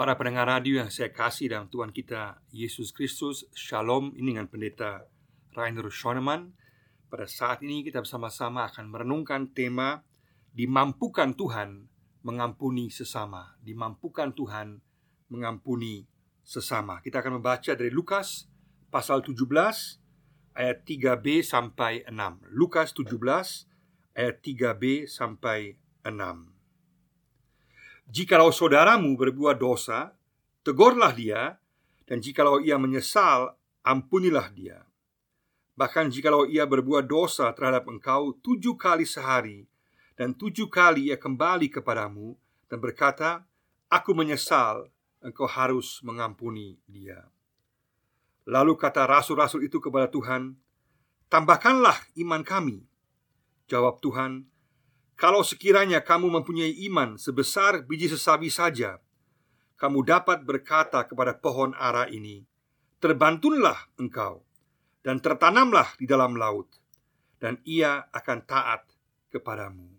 Para pendengar radio yang saya kasih dalam Tuhan kita Yesus Kristus Shalom ini dengan pendeta Rainer Schoenemann. Pada saat ini kita bersama-sama akan merenungkan tema Dimampukan Tuhan mengampuni sesama. Dimampukan Tuhan mengampuni sesama. Kita akan membaca dari Lukas pasal 17 ayat 3b sampai 6 Lukas 17 ayat 3b sampai 6 Jikalau saudaramu berbuat dosa, tegurlah dia, dan jikalau ia menyesal, ampunilah dia. Bahkan jikalau ia berbuat dosa terhadap engkau tujuh kali sehari, dan tujuh kali ia kembali kepadamu dan berkata, Aku menyesal, engkau harus mengampuni dia. Lalu kata rasul-rasul itu kepada Tuhan, Tambahkanlah iman kami. Jawab Tuhan, kalau sekiranya kamu mempunyai iman sebesar biji sesawi saja, kamu dapat berkata kepada pohon ara ini, "Terbantunlah engkau dan tertanamlah di dalam laut, dan ia akan taat kepadamu."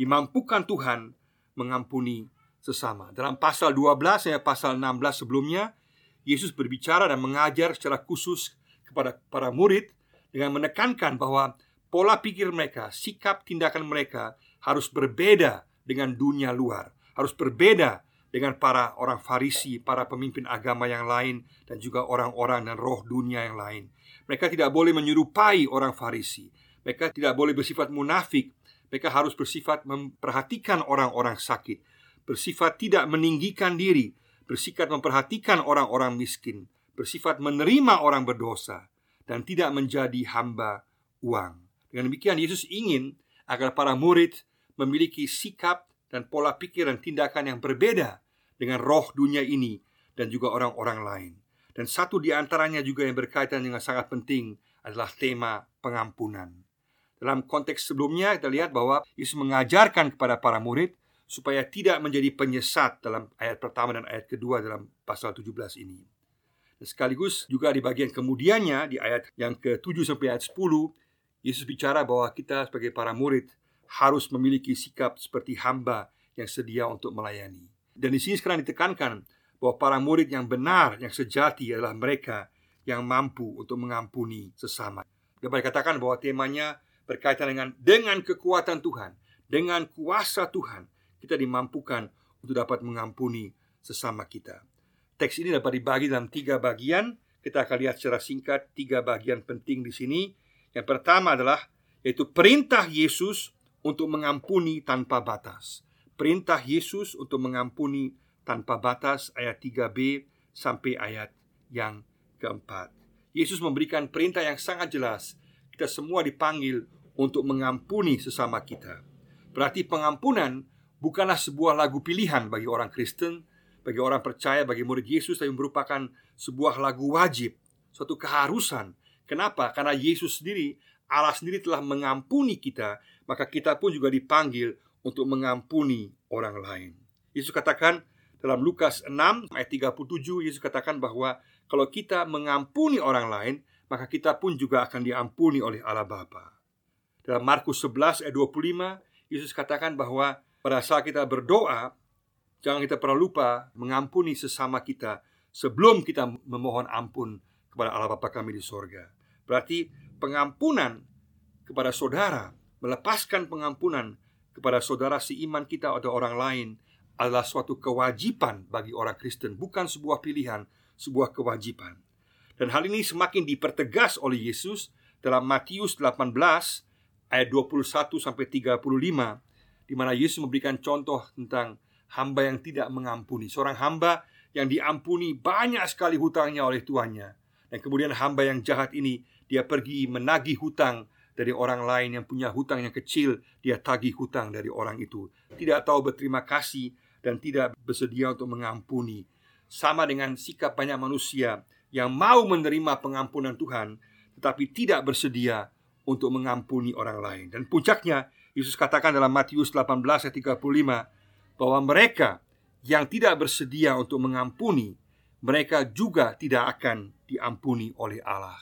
Dimampukan Tuhan mengampuni sesama. Dalam pasal 12 ya pasal 16 sebelumnya, Yesus berbicara dan mengajar secara khusus kepada para murid dengan menekankan bahwa pola pikir mereka, sikap tindakan mereka harus berbeda dengan dunia luar, harus berbeda dengan para orang Farisi, para pemimpin agama yang lain, dan juga orang-orang dan roh dunia yang lain. Mereka tidak boleh menyerupai orang Farisi, mereka tidak boleh bersifat munafik, mereka harus bersifat memperhatikan orang-orang sakit, bersifat tidak meninggikan diri, bersifat memperhatikan orang-orang miskin, bersifat menerima orang berdosa, dan tidak menjadi hamba uang. Dengan demikian Yesus ingin agar para murid memiliki sikap dan pola pikir dan tindakan yang berbeda dengan roh dunia ini dan juga orang-orang lain. Dan satu di antaranya juga yang berkaitan dengan sangat penting adalah tema pengampunan. Dalam konteks sebelumnya kita lihat bahwa Yesus mengajarkan kepada para murid supaya tidak menjadi penyesat dalam ayat pertama dan ayat kedua dalam pasal 17 ini. Dan sekaligus juga di bagian kemudiannya di ayat yang ke-7 sampai ayat 10 Yesus bicara bahwa kita sebagai para murid harus memiliki sikap seperti hamba yang sedia untuk melayani. Dan di sini sekarang ditekankan bahwa para murid yang benar, yang sejati adalah mereka yang mampu untuk mengampuni sesama. Dapat dikatakan bahwa temanya berkaitan dengan dengan kekuatan Tuhan, dengan kuasa Tuhan, kita dimampukan untuk dapat mengampuni sesama kita. Teks ini dapat dibagi dalam tiga bagian. Kita akan lihat secara singkat tiga bagian penting di sini yang pertama adalah yaitu perintah Yesus untuk mengampuni tanpa batas. Perintah Yesus untuk mengampuni tanpa batas ayat 3b sampai ayat yang keempat. Yesus memberikan perintah yang sangat jelas. Kita semua dipanggil untuk mengampuni sesama kita. Berarti pengampunan bukanlah sebuah lagu pilihan bagi orang Kristen, bagi orang percaya, bagi murid Yesus, tapi merupakan sebuah lagu wajib, suatu keharusan Kenapa? Karena Yesus sendiri, Allah sendiri telah mengampuni kita, maka kita pun juga dipanggil untuk mengampuni orang lain. Yesus katakan dalam Lukas 6 ayat 37 Yesus katakan bahwa kalau kita mengampuni orang lain, maka kita pun juga akan diampuni oleh Allah Bapa. Dalam Markus 11 ayat 25 Yesus katakan bahwa pada saat kita berdoa Jangan kita pernah lupa mengampuni sesama kita Sebelum kita memohon ampun kepada Allah Bapa kami di sorga Berarti pengampunan kepada saudara Melepaskan pengampunan kepada saudara seiman kita atau orang lain Adalah suatu kewajiban bagi orang Kristen Bukan sebuah pilihan, sebuah kewajiban Dan hal ini semakin dipertegas oleh Yesus Dalam Matius 18 ayat 21 sampai 35 di mana Yesus memberikan contoh tentang hamba yang tidak mengampuni. Seorang hamba yang diampuni banyak sekali hutangnya oleh tuannya Dan kemudian hamba yang jahat ini dia pergi menagih hutang dari orang lain yang punya hutang yang kecil, dia tagih hutang dari orang itu. Tidak tahu berterima kasih dan tidak bersedia untuk mengampuni. Sama dengan sikap banyak manusia yang mau menerima pengampunan Tuhan, tetapi tidak bersedia untuk mengampuni orang lain. Dan puncaknya, Yesus katakan dalam Matius 18 ayat 35 bahwa mereka yang tidak bersedia untuk mengampuni, mereka juga tidak akan diampuni oleh Allah.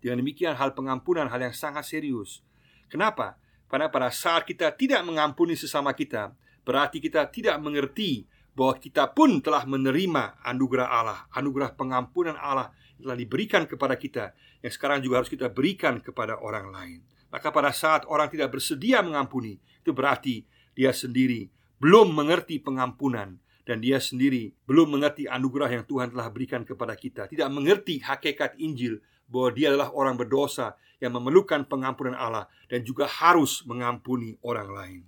Dengan demikian hal pengampunan hal yang sangat serius Kenapa? Karena pada saat kita tidak mengampuni sesama kita Berarti kita tidak mengerti bahwa kita pun telah menerima anugerah Allah, anugerah pengampunan Allah yang telah diberikan kepada kita, yang sekarang juga harus kita berikan kepada orang lain. Maka pada saat orang tidak bersedia mengampuni, itu berarti dia sendiri belum mengerti pengampunan dan dia sendiri belum mengerti anugerah yang Tuhan telah berikan kepada kita, tidak mengerti hakikat Injil bahwa dia adalah orang berdosa yang memerlukan pengampunan Allah dan juga harus mengampuni orang lain.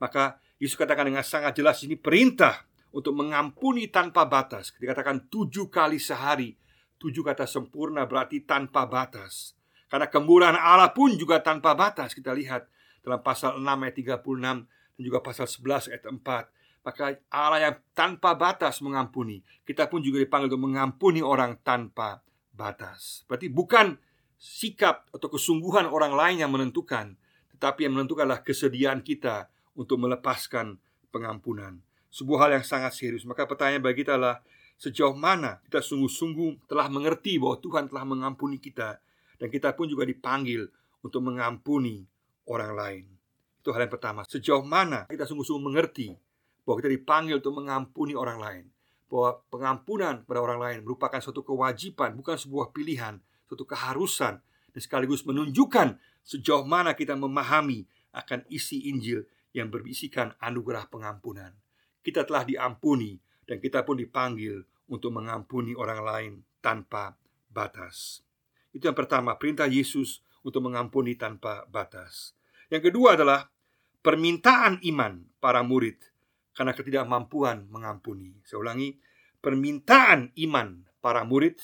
Maka Yesus katakan dengan sangat jelas ini perintah untuk mengampuni tanpa batas. Dikatakan tujuh kali sehari. Tujuh kata sempurna berarti tanpa batas. Karena kemurahan Allah pun juga tanpa batas. Kita lihat dalam pasal 6 ayat 36 dan juga pasal 11 ayat 4. Maka Allah yang tanpa batas mengampuni. Kita pun juga dipanggil untuk mengampuni orang tanpa batas. Berarti bukan sikap atau kesungguhan orang lain yang menentukan, tetapi yang menentukanlah kesediaan kita untuk melepaskan pengampunan sebuah hal yang sangat serius. Maka pertanyaan bagi kita adalah sejauh mana kita sungguh-sungguh telah mengerti bahwa Tuhan telah mengampuni kita dan kita pun juga dipanggil untuk mengampuni orang lain. Itu hal yang pertama. Sejauh mana kita sungguh-sungguh mengerti bahwa kita dipanggil untuk mengampuni orang lain, bahwa pengampunan kepada orang lain merupakan suatu kewajiban, bukan sebuah pilihan, suatu keharusan, dan sekaligus menunjukkan sejauh mana kita memahami akan isi Injil yang berbisikan anugerah pengampunan kita telah diampuni dan kita pun dipanggil untuk mengampuni orang lain tanpa batas. Itu yang pertama, perintah Yesus untuk mengampuni tanpa batas. Yang kedua adalah permintaan iman para murid karena ketidakmampuan mengampuni. Saya ulangi, permintaan iman para murid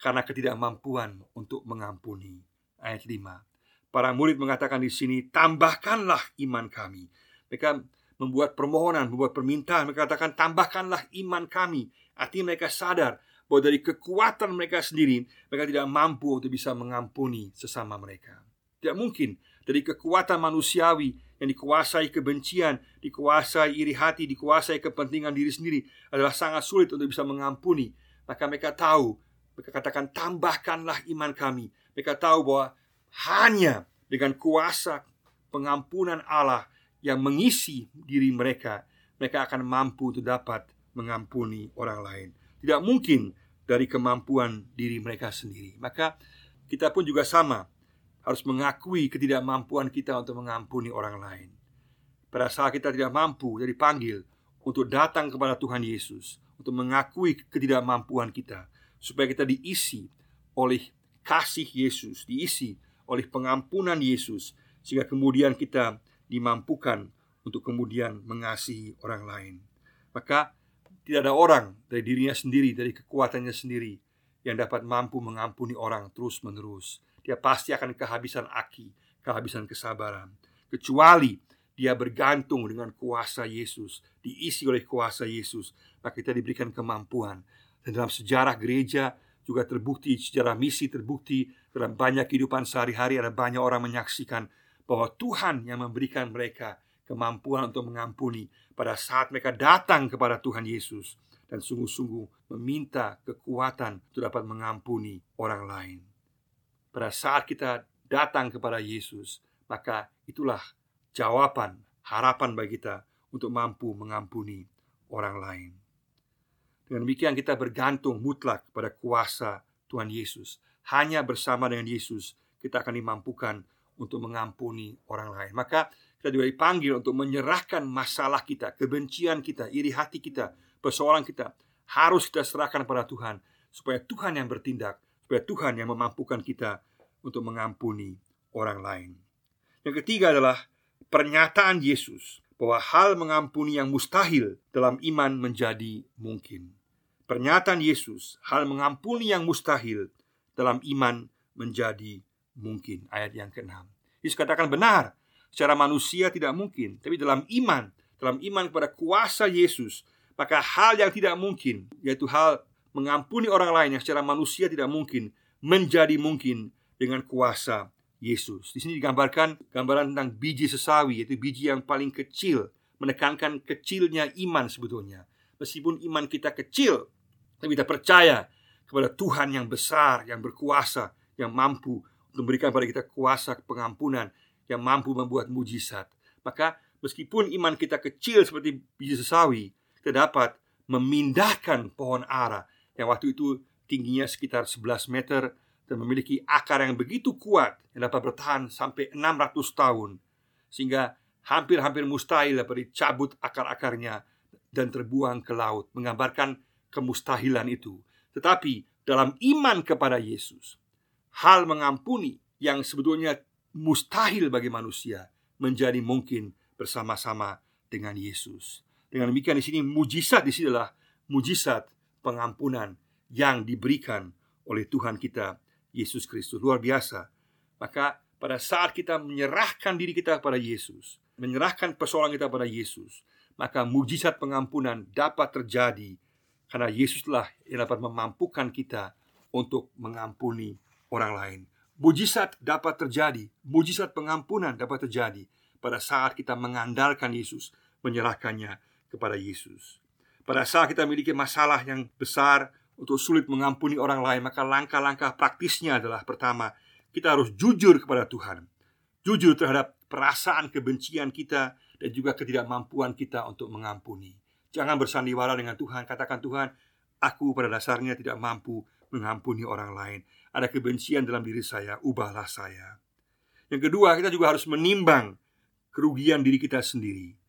karena ketidakmampuan untuk mengampuni. Ayat 5. Para murid mengatakan di sini, "Tambahkanlah iman kami." Mereka membuat permohonan, membuat permintaan, mereka katakan tambahkanlah iman kami. Artinya mereka sadar bahwa dari kekuatan mereka sendiri mereka tidak mampu untuk bisa mengampuni sesama mereka. Tidak mungkin dari kekuatan manusiawi yang dikuasai kebencian, dikuasai iri hati, dikuasai kepentingan diri sendiri adalah sangat sulit untuk bisa mengampuni. Maka mereka tahu, mereka katakan tambahkanlah iman kami. Mereka tahu bahwa hanya dengan kuasa pengampunan Allah yang mengisi diri mereka, mereka akan mampu untuk dapat mengampuni orang lain. Tidak mungkin dari kemampuan diri mereka sendiri. Maka kita pun juga sama harus mengakui ketidakmampuan kita untuk mengampuni orang lain. Pada saat kita tidak mampu, jadi panggil untuk datang kepada Tuhan Yesus, untuk mengakui ketidakmampuan kita, supaya kita diisi oleh kasih Yesus, diisi oleh pengampunan Yesus, sehingga kemudian kita dimampukan untuk kemudian mengasihi orang lain. Maka tidak ada orang dari dirinya sendiri, dari kekuatannya sendiri yang dapat mampu mengampuni orang terus-menerus. Dia pasti akan kehabisan aki, kehabisan kesabaran. Kecuali dia bergantung dengan kuasa Yesus, diisi oleh kuasa Yesus, maka kita diberikan kemampuan. Dan dalam sejarah gereja juga terbukti, sejarah misi terbukti dalam banyak kehidupan sehari-hari ada banyak orang menyaksikan bahwa Tuhan yang memberikan mereka kemampuan untuk mengampuni pada saat mereka datang kepada Tuhan Yesus dan sungguh-sungguh meminta kekuatan untuk dapat mengampuni orang lain. Pada saat kita datang kepada Yesus, maka itulah jawaban, harapan bagi kita untuk mampu mengampuni orang lain. Dengan demikian kita bergantung mutlak pada kuasa Tuhan Yesus. Hanya bersama dengan Yesus kita akan dimampukan untuk mengampuni orang lain. Maka kita juga dipanggil untuk menyerahkan masalah kita, kebencian kita, iri hati kita, persoalan kita harus kita serahkan pada Tuhan supaya Tuhan yang bertindak, Tuhan yang memampukan kita untuk mengampuni orang lain. Yang ketiga adalah pernyataan Yesus bahwa hal mengampuni yang mustahil dalam iman menjadi mungkin. Pernyataan Yesus, hal mengampuni yang mustahil dalam iman menjadi mungkin ayat yang ke-6. Yesus katakan benar, secara manusia tidak mungkin, tapi dalam iman, dalam iman kepada kuasa Yesus, maka hal yang tidak mungkin, yaitu hal mengampuni orang lain yang secara manusia tidak mungkin, menjadi mungkin dengan kuasa Yesus. Di sini digambarkan gambaran tentang biji sesawi, yaitu biji yang paling kecil, menekankan kecilnya iman sebetulnya. Meskipun iman kita kecil, tapi kita percaya kepada Tuhan yang besar, yang berkuasa, yang mampu memberikan pada kita kuasa pengampunan yang mampu membuat mujizat. Maka meskipun iman kita kecil seperti biji sesawi, kita dapat memindahkan pohon ara yang waktu itu tingginya sekitar 11 meter dan memiliki akar yang begitu kuat yang dapat bertahan sampai 600 tahun sehingga hampir-hampir mustahil dapat dicabut akar-akarnya dan terbuang ke laut menggambarkan kemustahilan itu. Tetapi dalam iman kepada Yesus, hal mengampuni yang sebetulnya mustahil bagi manusia menjadi mungkin bersama-sama dengan Yesus. Dengan demikian di sini mujizat di sini adalah mujizat pengampunan yang diberikan oleh Tuhan kita Yesus Kristus. Luar biasa. Maka pada saat kita menyerahkan diri kita kepada Yesus, menyerahkan persoalan kita kepada Yesus, maka mujizat pengampunan dapat terjadi karena Yesuslah yang dapat memampukan kita untuk mengampuni orang lain. Mujizat dapat terjadi, mujizat pengampunan dapat terjadi pada saat kita mengandalkan Yesus, menyerahkannya kepada Yesus. Pada saat kita memiliki masalah yang besar untuk sulit mengampuni orang lain, maka langkah-langkah praktisnya adalah pertama, kita harus jujur kepada Tuhan. Jujur terhadap perasaan kebencian kita dan juga ketidakmampuan kita untuk mengampuni. Jangan bersandiwara dengan Tuhan, katakan Tuhan, aku pada dasarnya tidak mampu mengampuni orang lain. Ada kebencian dalam diri saya, ubahlah saya. Yang kedua, kita juga harus menimbang kerugian diri kita sendiri.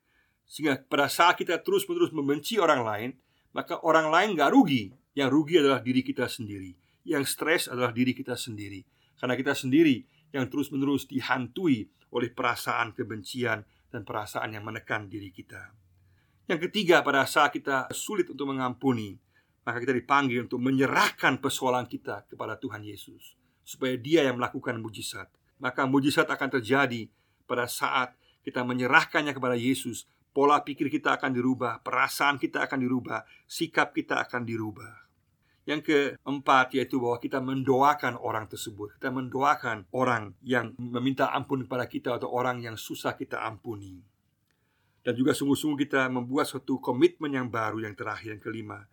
Sehingga pada saat kita terus-menerus membenci orang lain, maka orang lain gak rugi. Yang rugi adalah diri kita sendiri. Yang stres adalah diri kita sendiri. Karena kita sendiri yang terus-menerus dihantui oleh perasaan kebencian dan perasaan yang menekan diri kita. Yang ketiga, pada saat kita sulit untuk mengampuni, maka kita dipanggil untuk menyerahkan persoalan kita kepada Tuhan Yesus, supaya Dia yang melakukan mujizat. Maka mujizat akan terjadi pada saat kita menyerahkannya kepada Yesus, pola pikir kita akan dirubah, perasaan kita akan dirubah, sikap kita akan dirubah. Yang keempat yaitu bahwa kita mendoakan orang tersebut. Kita mendoakan orang yang meminta ampun kepada kita Atau orang yang susah kita ampuni. Dan juga sungguh-sungguh kita membuat suatu komitmen yang baru Yang terakhir, yang kelima.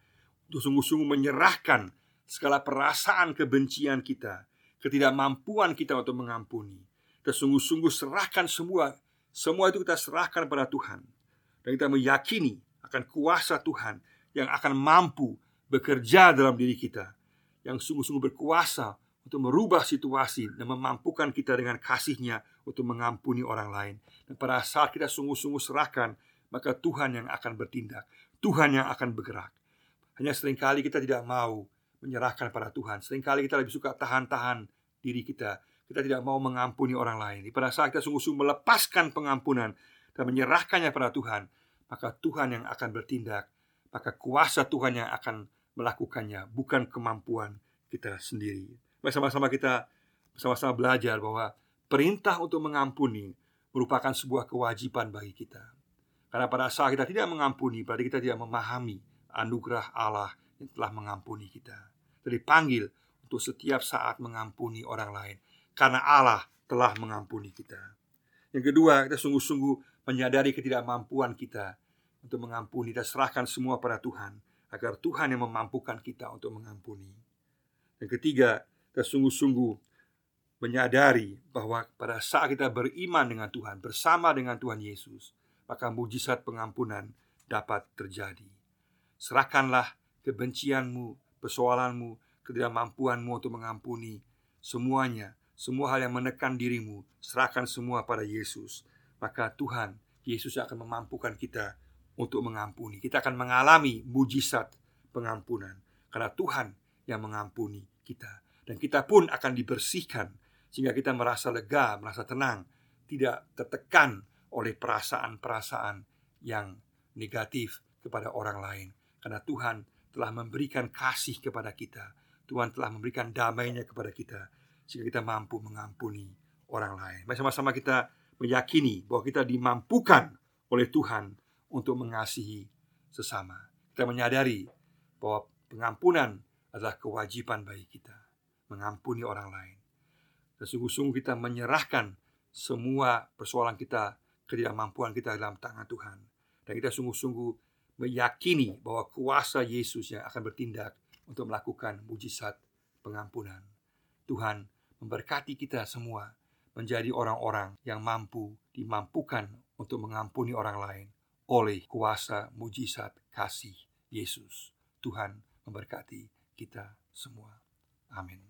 Untuk sungguh-sungguh menyerahkan segala perasaan kebencian kita Ketidakmampuan kita untuk mengampuni. Kita sungguh-sungguh serahkan semua. Semua itu kita serahkan pada Tuhan Dan kita meyakini akan kuasa Tuhan Yang akan mampu bekerja dalam diri kita Yang sungguh-sungguh berkuasa untuk merubah situasi Dan memampukan kita dengan kasihnya Untuk mengampuni orang lain. Dan pada saat kita sungguh-sungguh serahkan Maka Tuhan yang akan bertindak Tuhan yang akan bergerak. Hanya sering kali kita tidak mau menyerahkan pada Tuhan. Seringkali kita lebih suka tahan-tahan diri kita. Kita tidak mau mengampuni orang lain. Pada saat kita sungguh-sungguh melepaskan pengampunan dan menyerahkannya pada Tuhan, maka Tuhan yang akan bertindak, maka kuasa Tuhan yang akan melakukannya, bukan kemampuan kita sendiri. Bersama-sama kita bersama-sama belajar bahwa perintah untuk mengampuni merupakan sebuah kewajiban bagi kita. Karena pada saat kita tidak mengampuni, berarti kita tidak memahami anugerah Allah yang telah mengampuni kita. Jadi panggil untuk setiap saat mengampuni orang lain karena Allah telah mengampuni kita. Yang kedua, kita sungguh-sungguh menyadari ketidakmampuan kita untuk mengampuni dan serahkan semua pada Tuhan agar Tuhan yang memampukan kita untuk mengampuni. Yang ketiga, kita sungguh-sungguh menyadari bahwa pada saat kita beriman dengan Tuhan bersama dengan Tuhan Yesus, maka mujizat pengampunan dapat terjadi. Serahkanlah kebencianmu, persoalanmu, ketidakmampuanmu untuk mengampuni semuanya semua hal yang menekan dirimu, serahkan semua pada Yesus. Maka Tuhan, Yesus akan memampukan kita untuk mengampuni. Kita akan mengalami mujizat pengampunan karena Tuhan yang mengampuni kita. Dan kita pun akan dibersihkan sehingga kita merasa lega, merasa tenang, tidak tertekan oleh perasaan-perasaan yang negatif kepada orang lain. Karena Tuhan telah memberikan kasih kepada kita. Tuhan telah memberikan damainya kepada kita sehingga kita mampu mengampuni orang lain. Mari sama-sama kita meyakini bahwa kita dimampukan oleh Tuhan untuk mengasihi sesama. Kita menyadari bahwa pengampunan adalah kewajiban bagi kita, mengampuni orang lain. Dan sungguh-sungguh kita menyerahkan semua persoalan kita, ketidakmampuan kita dalam tangan Tuhan. Dan kita sungguh-sungguh meyakini bahwa kuasa Yesus yang akan bertindak untuk melakukan mujizat pengampunan. Tuhan memberkati kita semua menjadi orang-orang yang mampu dimampukan untuk mengampuni orang lain oleh kuasa mujizat kasih Yesus. Tuhan memberkati kita semua. Amin.